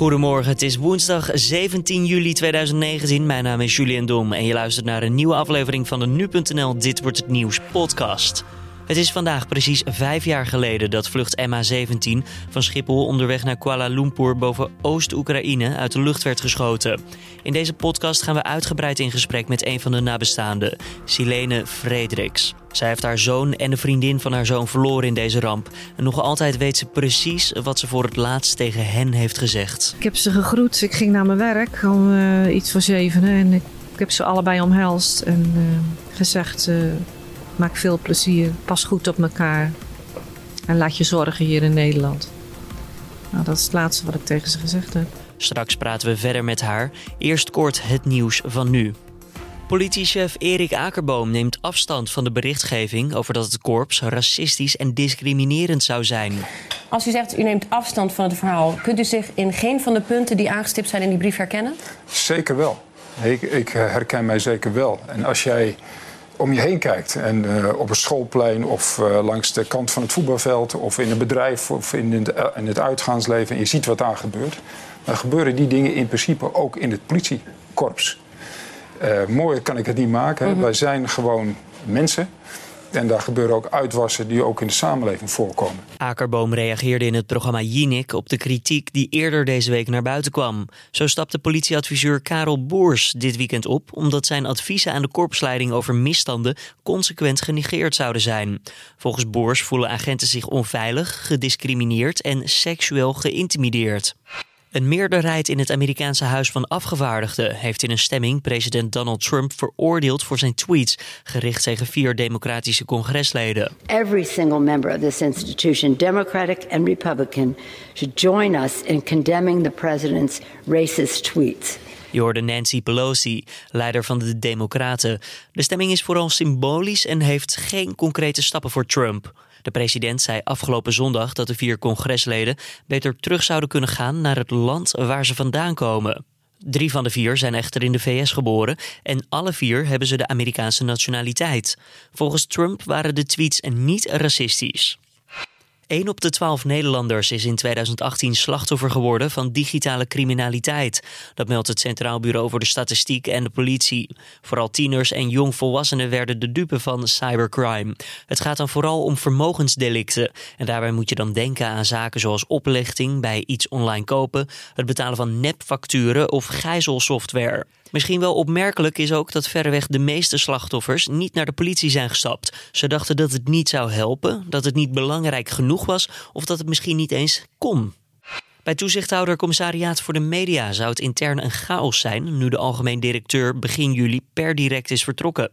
Goedemorgen, het is woensdag 17 juli 2019. Mijn naam is Julian Dom en je luistert naar een nieuwe aflevering van de Nu.nl Dit Wordt Het Nieuws podcast. Het is vandaag precies vijf jaar geleden dat vlucht MH17 van Schiphol onderweg naar Kuala Lumpur boven Oost-Oekraïne uit de lucht werd geschoten. In deze podcast gaan we uitgebreid in gesprek met een van de nabestaanden, Silene Frederiks. Zij heeft haar zoon en de vriendin van haar zoon verloren in deze ramp. En nog altijd weet ze precies wat ze voor het laatst tegen hen heeft gezegd. Ik heb ze gegroet. Ik ging naar mijn werk om uh, iets voor zevenen. En ik, ik, heb ze allebei omhelst en uh, gezegd... Uh, maak veel plezier, pas goed op elkaar. En laat je zorgen hier in Nederland. Nou, dat is het laatste wat ik tegen ze gezegd heb. Straks praten we verder met haar. Eerst kort het nieuws van nu. Politiechef Erik Akerboom neemt afstand van de berichtgeving over dat het korps racistisch en discriminerend zou zijn. Als u zegt u neemt afstand van het verhaal, kunt u zich in geen van de punten die aangestipt zijn in die brief herkennen? Zeker wel. Ik, ik herken mij zeker wel. En als jij om je heen kijkt en uh, op een schoolplein of uh, langs de kant van het voetbalveld of in een bedrijf of in het, in het uitgaansleven en je ziet wat daar gebeurt, dan gebeuren die dingen in principe ook in het politiekorps. Uh, mooier kan ik het niet maken. Mm -hmm. Wij zijn gewoon mensen. En daar gebeuren ook uitwassen die ook in de samenleving voorkomen. Akerboom reageerde in het programma Jinek op de kritiek die eerder deze week naar buiten kwam. Zo stapte politieadviseur Karel Boers dit weekend op omdat zijn adviezen aan de korpsleiding over misstanden consequent genegeerd zouden zijn. Volgens Boers voelen agenten zich onveilig, gediscrimineerd en seksueel geïntimideerd. Een meerderheid in het Amerikaanse Huis van Afgevaardigden heeft in een stemming president Donald Trump veroordeeld voor zijn tweets gericht tegen vier democratische congresleden. Every single member of this institution, Democratic and Republican, should join us in condemning the president's racist tweets. Je hoorde Nancy Pelosi, leider van de Democraten. De stemming is vooral symbolisch en heeft geen concrete stappen voor Trump. De president zei afgelopen zondag dat de vier congresleden beter terug zouden kunnen gaan naar het land waar ze vandaan komen. Drie van de vier zijn echter in de VS geboren en alle vier hebben ze de Amerikaanse nationaliteit. Volgens Trump waren de tweets niet racistisch. 1 op de 12 Nederlanders is in 2018 slachtoffer geworden van digitale criminaliteit. Dat meldt het Centraal Bureau voor de Statistiek en de politie. Vooral tieners en jongvolwassenen werden de dupe van cybercrime. Het gaat dan vooral om vermogensdelicten. En daarbij moet je dan denken aan zaken zoals oplichting bij iets online kopen, het betalen van nepfacturen of gijzelsoftware. Misschien wel opmerkelijk is ook dat verreweg de meeste slachtoffers niet naar de politie zijn gestapt. Ze dachten dat het niet zou helpen, dat het niet belangrijk genoeg was of dat het misschien niet eens kon. Bij toezichthouder Commissariaat voor de Media zou het intern een chaos zijn nu de algemeen directeur begin juli per direct is vertrokken.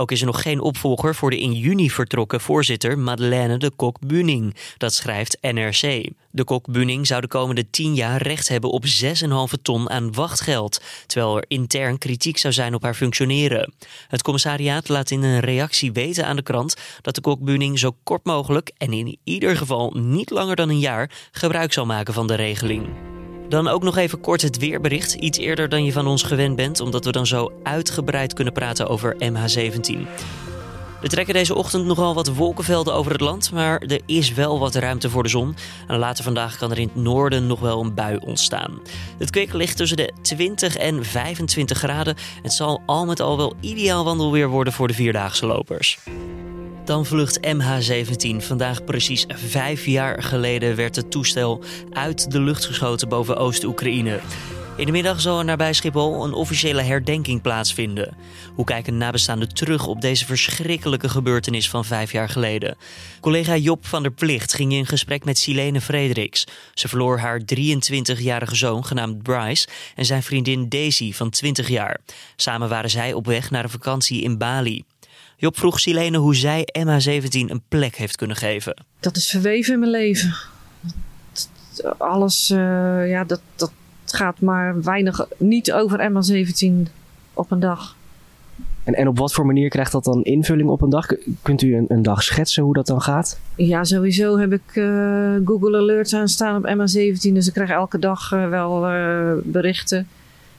Ook is er nog geen opvolger voor de in juni vertrokken voorzitter Madeleine de Kok-Buning. Dat schrijft NRC. De Kok-Buning zou de komende 10 jaar recht hebben op 6,5 ton aan wachtgeld, terwijl er intern kritiek zou zijn op haar functioneren. Het commissariaat laat in een reactie weten aan de krant dat de Kok-Buning zo kort mogelijk en in ieder geval niet langer dan een jaar gebruik zal maken van de regeling. Dan ook nog even kort het weerbericht. Iets eerder dan je van ons gewend bent, omdat we dan zo uitgebreid kunnen praten over MH17. Er trekken deze ochtend nogal wat wolkenvelden over het land, maar er is wel wat ruimte voor de zon. En later vandaag kan er in het noorden nog wel een bui ontstaan. Het kwik ligt tussen de 20 en 25 graden. Het zal al met al wel ideaal wandelweer worden voor de vierdaagse lopers. Dan vlucht MH17. Vandaag precies vijf jaar geleden werd het toestel uit de lucht geschoten boven Oost-Oekraïne. In de middag zal er nabij Schiphol een officiële herdenking plaatsvinden. Hoe kijken nabestaanden terug op deze verschrikkelijke gebeurtenis van vijf jaar geleden? Collega Job van der Plicht ging in gesprek met Silene Frederiks. Ze verloor haar 23-jarige zoon genaamd Bryce en zijn vriendin Daisy van 20 jaar. Samen waren zij op weg naar een vakantie in Bali. Job vroeg Silene hoe zij MH17 een plek heeft kunnen geven. Dat is verweven in mijn leven. Alles, uh, ja, dat, dat gaat maar weinig, niet over MH17 op een dag. En, en op wat voor manier krijgt dat dan invulling op een dag? Kunt u een, een dag schetsen hoe dat dan gaat? Ja, sowieso heb ik uh, Google Alerts aanstaan op MH17. Dus ik krijg elke dag uh, wel uh, berichten.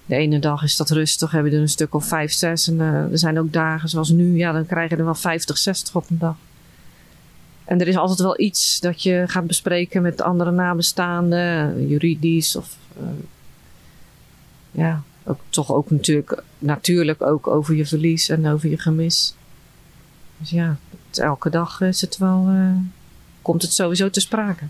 De ene dag is dat rustig, hebben we er een stuk of vijf, zes. En er zijn ook dagen zoals nu, ja, dan krijg je er wel 50, 60 op een dag. En er is altijd wel iets dat je gaat bespreken met andere nabestaanden, juridisch of uh, ja, ook, toch ook natuurlijk, natuurlijk ook over je verlies en over je gemis. Dus ja, elke dag is het wel, uh, komt het sowieso te sprake.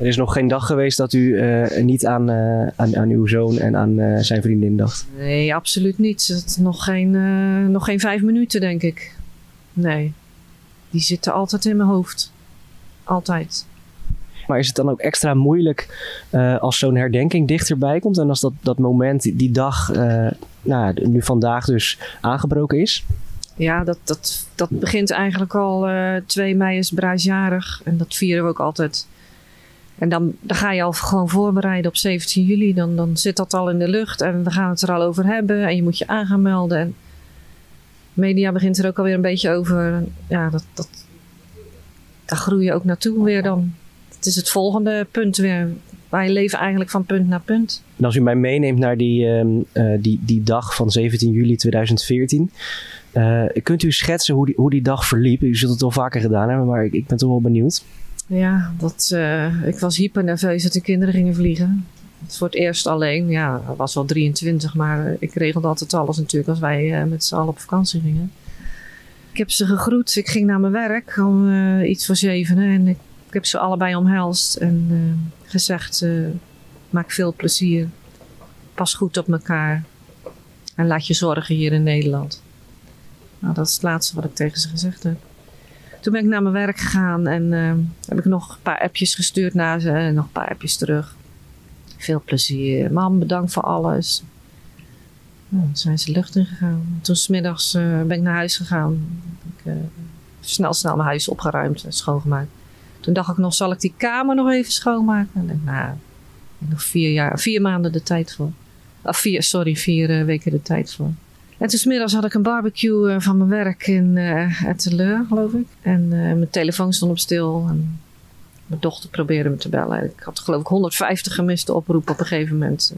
Er is nog geen dag geweest dat u uh, niet aan, uh, aan, aan, uw zoon en aan uh, zijn vriendin dacht? Nee, absoluut niet. Het, nog, geen, nog geen vijf minuten, denk ik. Nee. Die zitten altijd in mijn hoofd. Altijd. Maar is het dan ook extra moeilijk als zo'n herdenking dichterbij komt en als dat, dat moment, die dag, nou, nu vandaag dus aangebroken is? Ja, dat, dat, dat begint eigenlijk al 2 mei is bruisjarig en dat vieren we ook altijd. En dan, dan ga je al gewoon voorbereiden op 17 juli. Dan, dan zit dat al in de lucht en we gaan het er al over hebben. En je moet je aan melden. En media begint er ook alweer een beetje over. Ja, dat, dat, daar groei je ook naartoe weer dan. Het is het volgende punt weer. Wij leven eigenlijk van punt naar punt. En als u mij meeneemt naar die, uh, die, die dag van 17 juli 2014. Uh, kunt u schetsen hoe die, hoe die dag verliep? U zult het al vaker gedaan hebben, maar ik, ik ben toch wel benieuwd. Ja, dat, uh, ik was hyper nerveus dat de kinderen gingen vliegen. Voor het eerst alleen. Ja, dat was wel 23, maar ik regelde altijd alles natuurlijk als wij uh, met z'n allen op vakantie gingen. Ik heb ze gegroet. Ik ging naar mijn werk om uh, iets voor zevenen. En ik, ik, heb ze allebei omhelst en gezegd: maak veel plezier. Pas goed op elkaar. En laat je zorgen hier in Nederland. Nou, dat is het laatste wat ik tegen ze gezegd heb. Toen ben ik naar mijn werk gegaan en uh, heb ik nog een paar appjes gestuurd naar ze en nog een paar appjes terug. Veel plezier. Mam, bedankt voor alles. Nou, toen zijn ze lucht ingegaan. Toen smiddags uh, ben ik naar huis gegaan. Ik uh, snel, snel mijn huis opgeruimd en schoongemaakt. Toen dacht ik nog, zal ik die kamer nog even schoonmaken? En nou, nog vier, jaar, vier maanden de tijd voor. Of vier, sorry, vier weken de tijd voor. En toen had ik een barbecue uh, van mijn werk in uh, Etteleur, geloof ik. En uh, mijn telefoon stond op stil. En mijn dochter probeerde me te bellen. Ik had geloof ik 150 gemiste oproepen op een gegeven moment.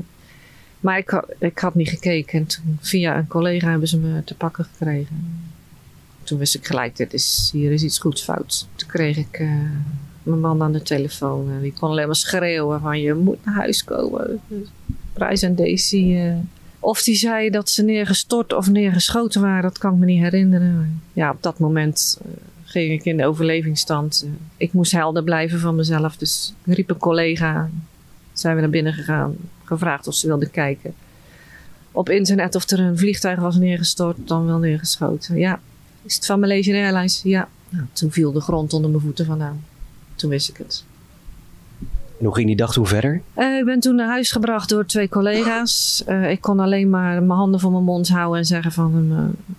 Maar ik, ik had niet gekeken. En via een collega hebben ze me te pakken gekregen. Toen wist ik gelijk, dit is, hier is iets goeds fout. Toen kreeg ik mijn man aan de telefoon. Die kon alleen maar schreeuwen van je moet naar huis komen. Prijs en Daisy... Of die zei dat ze neergestort of neergeschoten waren, dat kan ik me niet herinneren. Ja, op dat moment uh, ging ik in de overlevingsstand. Ik moest helder blijven van mezelf, dus ik riep een collega. Zijn we naar binnen gegaan, gevraagd of ze wilde kijken. Op internet of er een vliegtuig was neergestort, dan wel neergeschoten. Ja, is het van Malaysian Airlines? Ja. Nou, toen viel de grond onder mijn voeten vandaan. Toen wist ik het. En hoe ging die dag toen verder? Uh, ik ben toen naar huis gebracht door twee collega's. Uh, ik kon alleen maar mijn handen voor mijn mond houden en zeggen van... Uh,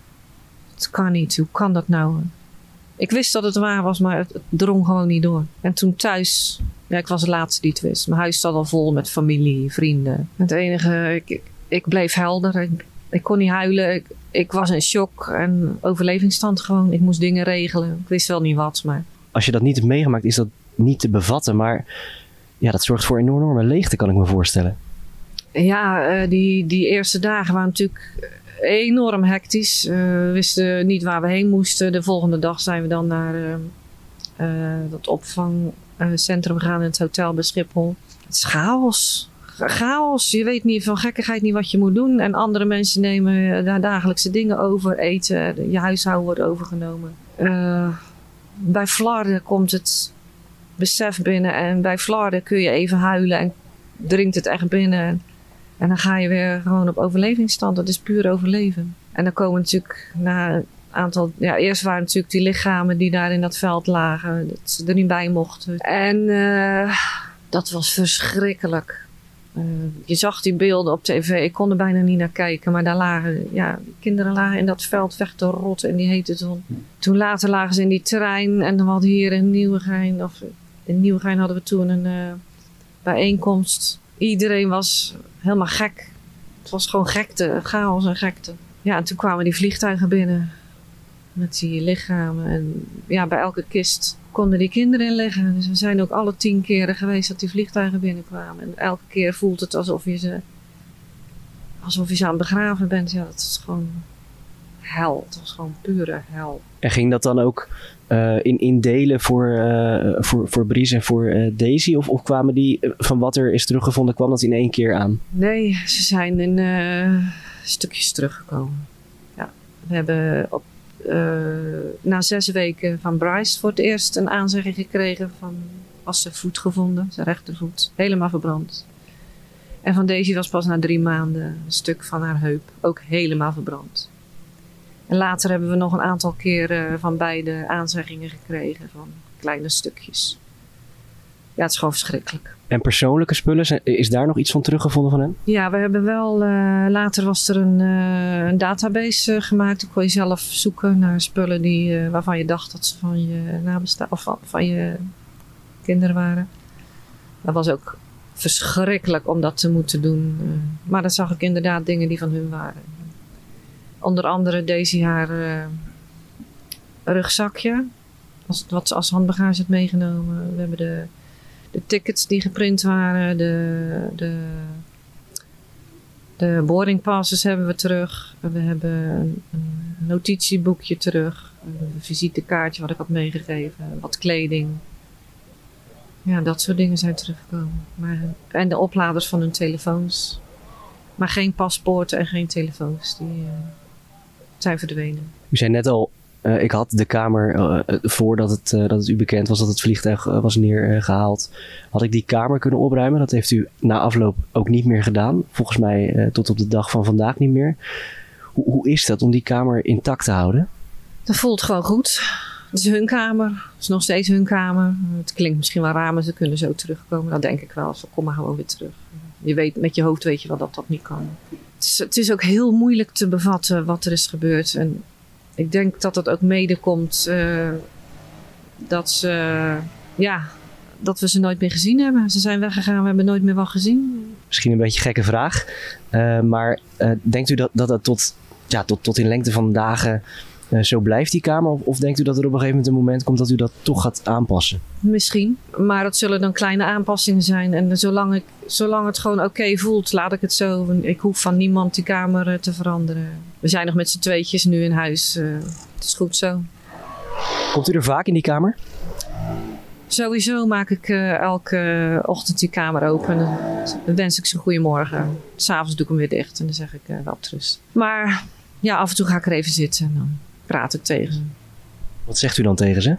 het kan niet, hoe kan dat nou? Ik wist dat het waar was, maar het, het drong gewoon niet door. En toen thuis... Ja, ik was de laatste die het wist. Mijn huis zat al vol met familie, vrienden. Het enige... Ik, ik, bleef helder. Ik, ik, kon niet huilen. Ik, ik was in shock en overlevingsstand gewoon. Ik moest dingen regelen. Ik wist wel niet wat, maar... Als je dat niet hebt meegemaakt, is dat niet te bevatten. Maar ja, dat zorgt voor enorme leegte, kan ik me voorstellen. Ja, uh, die, die eerste dagen waren natuurlijk enorm hectisch. Uh, we wisten niet waar we heen moesten. De volgende dag zijn we dan naar uh, dat opvangcentrum gegaan in het hotel bij Schiphol. Het is chaos. Chaos. Je weet niet van gekkigheid niet wat je moet doen. En andere mensen nemen daar dagelijkse dingen over. Eten, je huishouden wordt overgenomen. bij Vlaarden komt het besef binnen. En bij Vlaarden kun je even huilen en dringt het echt binnen. En dan ga je weer gewoon op overlevingsstand. Dat is puur overleven. En dan komen natuurlijk na een aantal... Ja, eerst waren natuurlijk die lichamen die daar in dat veld lagen. Dat ze er niet bij mochten. En uh, dat was verschrikkelijk. Uh, je zag die beelden op tv. Ik kon er bijna niet naar kijken. Maar daar lagen... Ja, kinderen lagen in dat veld weg te rotten in die hete zon. Toen later lagen ze in die trein. En dan hadden hier in Nieuwegein... Of in Nieuwegein hadden we toen een uh, bijeenkomst. Iedereen was helemaal gek. Het was gewoon gekte, chaos en gekte. Ja, en toen kwamen die vliegtuigen binnen met die lichamen. En ja, bij elke kist konden die kinderen in liggen. Dus we zijn ook alle tien keren geweest dat die vliegtuigen binnenkwamen. En elke keer voelt het alsof je ze, alsof je ze aan het begraven bent. Ja, dat is gewoon hel. Het was gewoon pure hel. En ging dat dan ook uh, in, in delen voor, uh, voor, voor en voor uh, Daisy? Of, of kwamen die, van wat er is teruggevonden, kwam dat in één keer aan? Nee, ze zijn in stukjes teruggekomen. Ja, we hebben op, na zes weken van Bryce voor het eerst een aanzegging gekregen van was zijn voet gevonden, zijn rechtervoet, helemaal verbrand. En van Daisy was pas na drie maanden een stuk van haar heup ook helemaal verbrand. En later hebben we nog een aantal keren van beide aanzeggingen gekregen van kleine stukjes. Ja, het is gewoon verschrikkelijk. En persoonlijke spullen, is daar nog iets van teruggevonden van hen? Ja, we hebben wel, uh, later was er een, uh, een database uh, gemaakt. Dan kon je zelf zoeken naar spullen die, waarvan je dacht dat ze van je nabestaan of van, van je kinderen waren. Dat was ook verschrikkelijk om dat te moeten doen. maar dan zag ik inderdaad dingen die van hun waren. Onder andere deze haar uh, rugzakje. Als, wat ze als handbagage had meegenomen. We hebben de, de tickets die geprint waren. De, de, de boarding passes hebben we terug. We hebben een, notitieboekje terug. Een visitekaartje wat ik had meegegeven. Wat kleding. Ja, dat soort dingen zijn teruggekomen. Maar, en de opladers van hun telefoons. Maar geen paspoorten en geen telefoons. Die, uh, zijn verdwenen. U zei net al, uh, ik had de kamer uh, voordat het, uh, dat het u bekend was dat het vliegtuig was neergehaald. had ik die kamer kunnen opruimen. Dat heeft u na afloop ook niet meer gedaan. Volgens mij tot op de dag van vandaag niet meer. Hoe, hoe is dat om die kamer intact te houden? Dat voelt gewoon goed. Het is hun kamer. Het is nog steeds hun kamer. Het klinkt misschien wel raar, maar ze kunnen zo terugkomen. Dat denk ik wel. Ze kom maar gewoon weer terug. Je weet, met je hoofd weet je wel dat dat niet kan het is ook heel moeilijk te bevatten wat er is gebeurd. En ik denk dat het ook mede komt uh, dat ze, ja, dat we ze nooit meer gezien hebben. Ze zijn weggegaan, we hebben nooit meer wat gezien. Misschien een beetje gekke vraag. Uh, maar uh, denkt u dat dat, dat tot, ja, tot, tot in lengte van dagen zo blijft die kamer? Of, of, denkt u dat er op een gegeven moment een moment komt dat u dat toch gaat aanpassen? Misschien, maar dat zullen dan kleine aanpassingen zijn. En zolang, ik, zolang het gewoon oké okay voelt, laat ik het zo. Ik hoef van niemand die kamer uh, te veranderen. We zijn nog met z'n tweetjes nu in huis. Uh, het is goed zo. Komt u er vaak in die kamer? Sowieso maak ik elke ochtend die kamer open. Dan wens ik ze goedemorgen. S'avonds doe ik hem weer dicht en dan zeg ik wel trust. Maar ja, af en toe ga ik er even zitten en dan praat ik tegen ze. Wat zegt u dan tegen ze?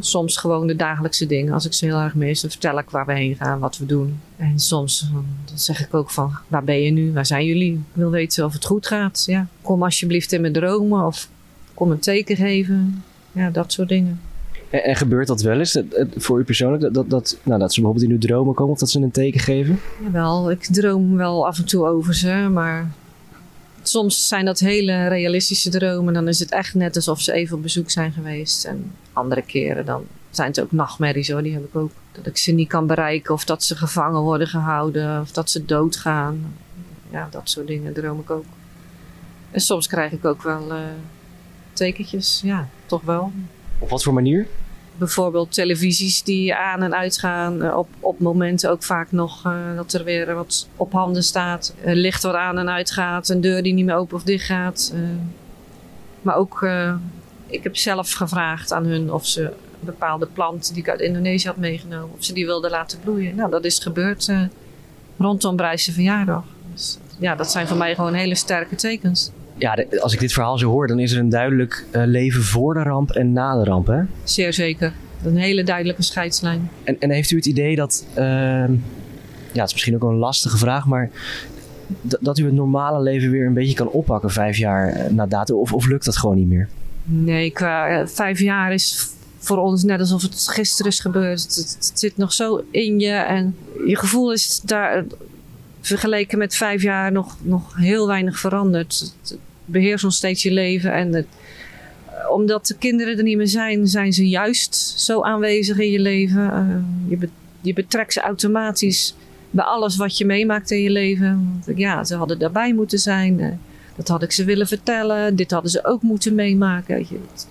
Soms gewoon de dagelijkse dingen. Als ik ze heel erg mis, dan vertel ik waar we heen gaan, wat we doen. En soms dan zeg ik ook van, waar ben je nu? Waar zijn jullie? Ik wil weten of het goed gaat. Ja, kom alsjeblieft in mijn dromen of kom een teken geven. Ja, dat soort dingen. En, en gebeurt dat wel eens voor u persoonlijk? Dat, dat, dat, nou, dat ze bijvoorbeeld in uw dromen komen of dat ze een teken geven? Jawel, ik droom wel af en toe over ze, maar soms zijn dat hele realistische dromen. Dan is het echt net alsof ze even op bezoek zijn geweest. En andere keren dan zijn het ook nachtmerries hoor. Die heb ik ook. Dat ik ze niet kan bereiken. Of dat ze gevangen worden gehouden. Of dat ze doodgaan. Ja, dat soort dingen droom ik ook. En soms krijg ik ook wel uh, tekentjes. Ja, toch wel. Op wat voor manier? Bijvoorbeeld televisies die aan en uitgaan. Uh, op, op momenten ook vaak nog uh, dat er weer wat op handen staat. Uh, licht wat aan en uitgaat. Een deur die niet meer open of dicht gaat. maar ook, ik heb zelf gevraagd aan hun of ze een bepaalde plant die ik uit Indonesië had meegenomen. Of ze die wilden laten bloeien. Nou, dat is gebeurd rondom Brijse verjaardag. Dus, ja, dat zijn voor mij gewoon hele sterke tekens ja, de, als ik dit verhaal zo hoor, dan is er een duidelijk uh, leven voor de ramp en na de ramp, hè? Zeer zeker. Een hele duidelijke scheidslijn. En, en heeft u het idee dat, uh, ja, het is misschien ook een lastige vraag, maar dat u het normale leven weer een beetje kan oppakken vijf jaar na datum, of, of lukt dat gewoon niet meer? Nee, qua vijf jaar is voor ons net alsof het gisteren is gebeurd. Het, het, het zit nog zo in je en je gevoel is daar vergeleken met vijf jaar nog, nog heel weinig veranderd. Het beheerst nog steeds je leven. En het, omdat de kinderen er niet meer zijn, zijn ze juist zo aanwezig in je leven. Uh, je, je betrekt ze automatisch bij alles wat je meemaakt in je leven. Want, ja, ze hadden daarbij moeten zijn. Dat had ik ze willen vertellen. Dit hadden ze ook moeten meemaken.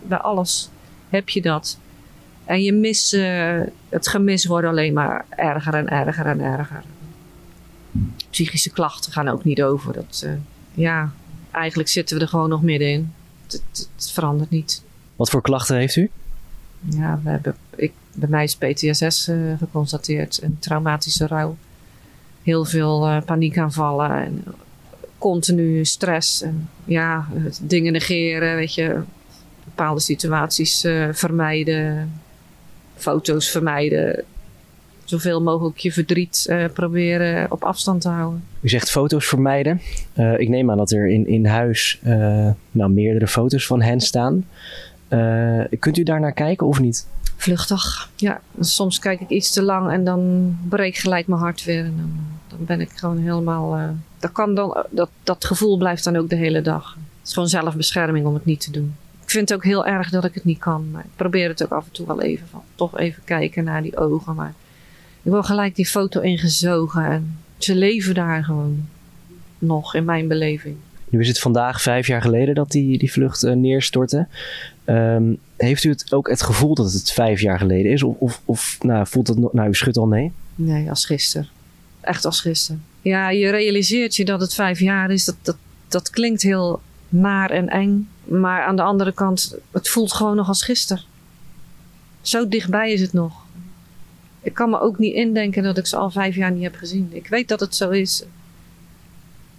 Bij alles heb je dat. En je mis, uh, het gemis wordt alleen maar erger en erger en erger psychische klachten gaan ook niet over. Dat, ja, eigenlijk zitten we er gewoon nog middenin. het, het verandert niet. Wat voor klachten heeft u? Ja, we hebben, ik, bij mij is PTSS uh, geconstateerd. Een traumatische rouw. Heel veel uh, paniekaanvallen. En continu stress. En ja, dingen negeren, weet je. Bepaalde situaties uh, vermijden. Foto's vermijden. Zoveel mogelijk je verdriet proberen op afstand te houden. U zegt foto's vermijden. ik neem aan dat er in, in huis nou, meerdere foto's van hen staan. Kunt u daar naar kijken of niet? Vluchtig. Ja, soms kijk ik iets te lang en dan breekt gelijk mijn hart weer. En dan, dan ben ik gewoon helemaal. Dat, kan dan, dat, dat gevoel blijft dan ook de hele dag. Het is gewoon zelfbescherming om het niet te doen. Ik vind het ook heel erg dat ik het niet kan. Maar ik probeer het ook af en toe wel even van. Toch even kijken naar die ogen. Maar ik wil gelijk die foto ingezogen. En ze leven daar gewoon nog in mijn beleving. Nu is het vandaag vijf jaar geleden dat die, die vlucht uh, neerstortte. Um, heeft u het ook het gevoel dat het vijf jaar geleden is? Of, of, of nou, voelt het nou, u schudt al nee? Nee, als gisteren. Echt als gisteren. Ja, je realiseert je dat het vijf jaar is. Dat, dat, dat klinkt heel naar en eng. Maar aan de andere kant, het voelt gewoon nog als gisteren. Zo dichtbij is het nog. Ik kan me ook niet indenken dat ik ze al vijf jaar niet heb gezien. Ik weet dat het zo is.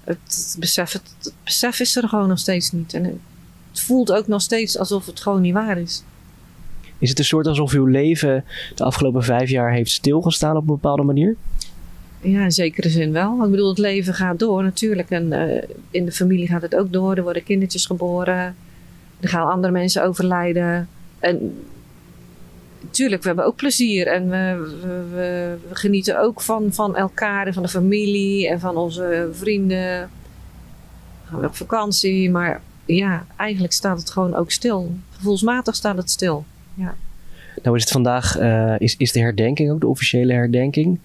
Het, het besef, het, het besef is er gewoon nog steeds niet. En het voelt ook nog steeds alsof het gewoon niet waar is. Is het een soort alsof uw leven de afgelopen vijf jaar heeft stilgestaan op een bepaalde manier? Ja, in zekere zin wel. Ik bedoel, het leven gaat door natuurlijk. En uh, in de familie gaat het ook door. Er worden kindertjes geboren. Er gaan andere mensen overlijden. En natuurlijk, we hebben ook plezier. En we, we, genieten ook van, van elkaar en van de familie en van onze vrienden. Gaan we op vakantie. Maar ja, eigenlijk staat het gewoon ook stil. Gevoelsmatig staat het stil. Ja. Nou is het vandaag, uh, is, is de herdenking ook de officiële herdenking.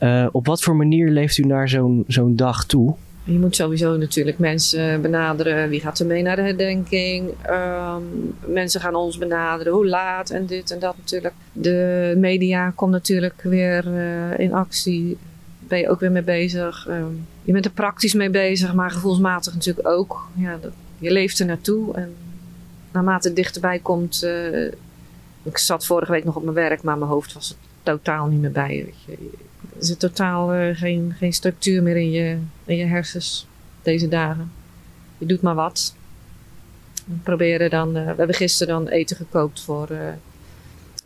Uh, op wat voor manier leeft u naar zo'n zo'n dag toe? Je moet sowieso natuurlijk mensen benaderen. Wie gaat er mee naar de herdenking? Um, mensen gaan ons benaderen. Hoe laat en dit en dat natuurlijk. De media komt natuurlijk weer uh, in actie. Ben je ook weer mee bezig. Um, je bent er praktisch mee bezig, maar gevoelsmatig natuurlijk ook. Ja, je leeft er naartoe. En naarmate het dichterbij komt. Uh, ik zat vorige week nog op mijn werk, maar mijn hoofd was er totaal niet meer bij. Weet je. Er zit totaal uh, geen, geen structuur meer in je, in je hersens deze dagen. Je doet maar wat. We proberen dan. Uh, we hebben gisteren dan eten gekookt voor,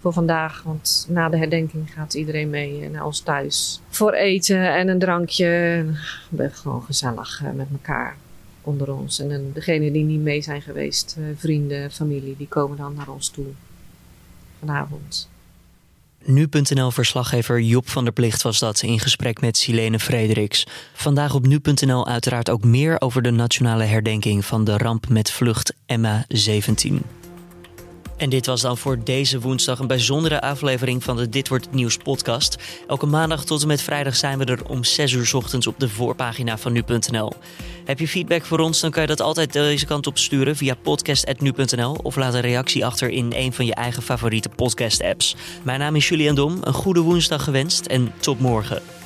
voor vandaag. Want na de herdenking gaat iedereen mee naar ons thuis. Voor eten en een drankje. We zijn gewoon gezellig met elkaar onder ons. En, en degenen die niet mee zijn geweest, vrienden, familie, die komen dan naar ons toe vanavond. Nu.nl-verslaggever Job van der Plicht was dat in gesprek met Silene Frederiks. Vandaag op Nu.nl uiteraard ook meer over de nationale herdenking van de ramp met vlucht Emma 17. En dit was dan voor deze woensdag een bijzondere aflevering van de Dit Wordt Nieuws podcast. Elke maandag tot en met vrijdag zijn we er om 6 uur ochtends op de voorpagina van nu.nl. Heb je feedback voor ons, dan kan je dat altijd deze kant op sturen via podcast.nu.nl of laat een reactie achter in een van je eigen favoriete podcast apps. Mijn naam is Julian Dom, een goede woensdag gewenst en tot morgen.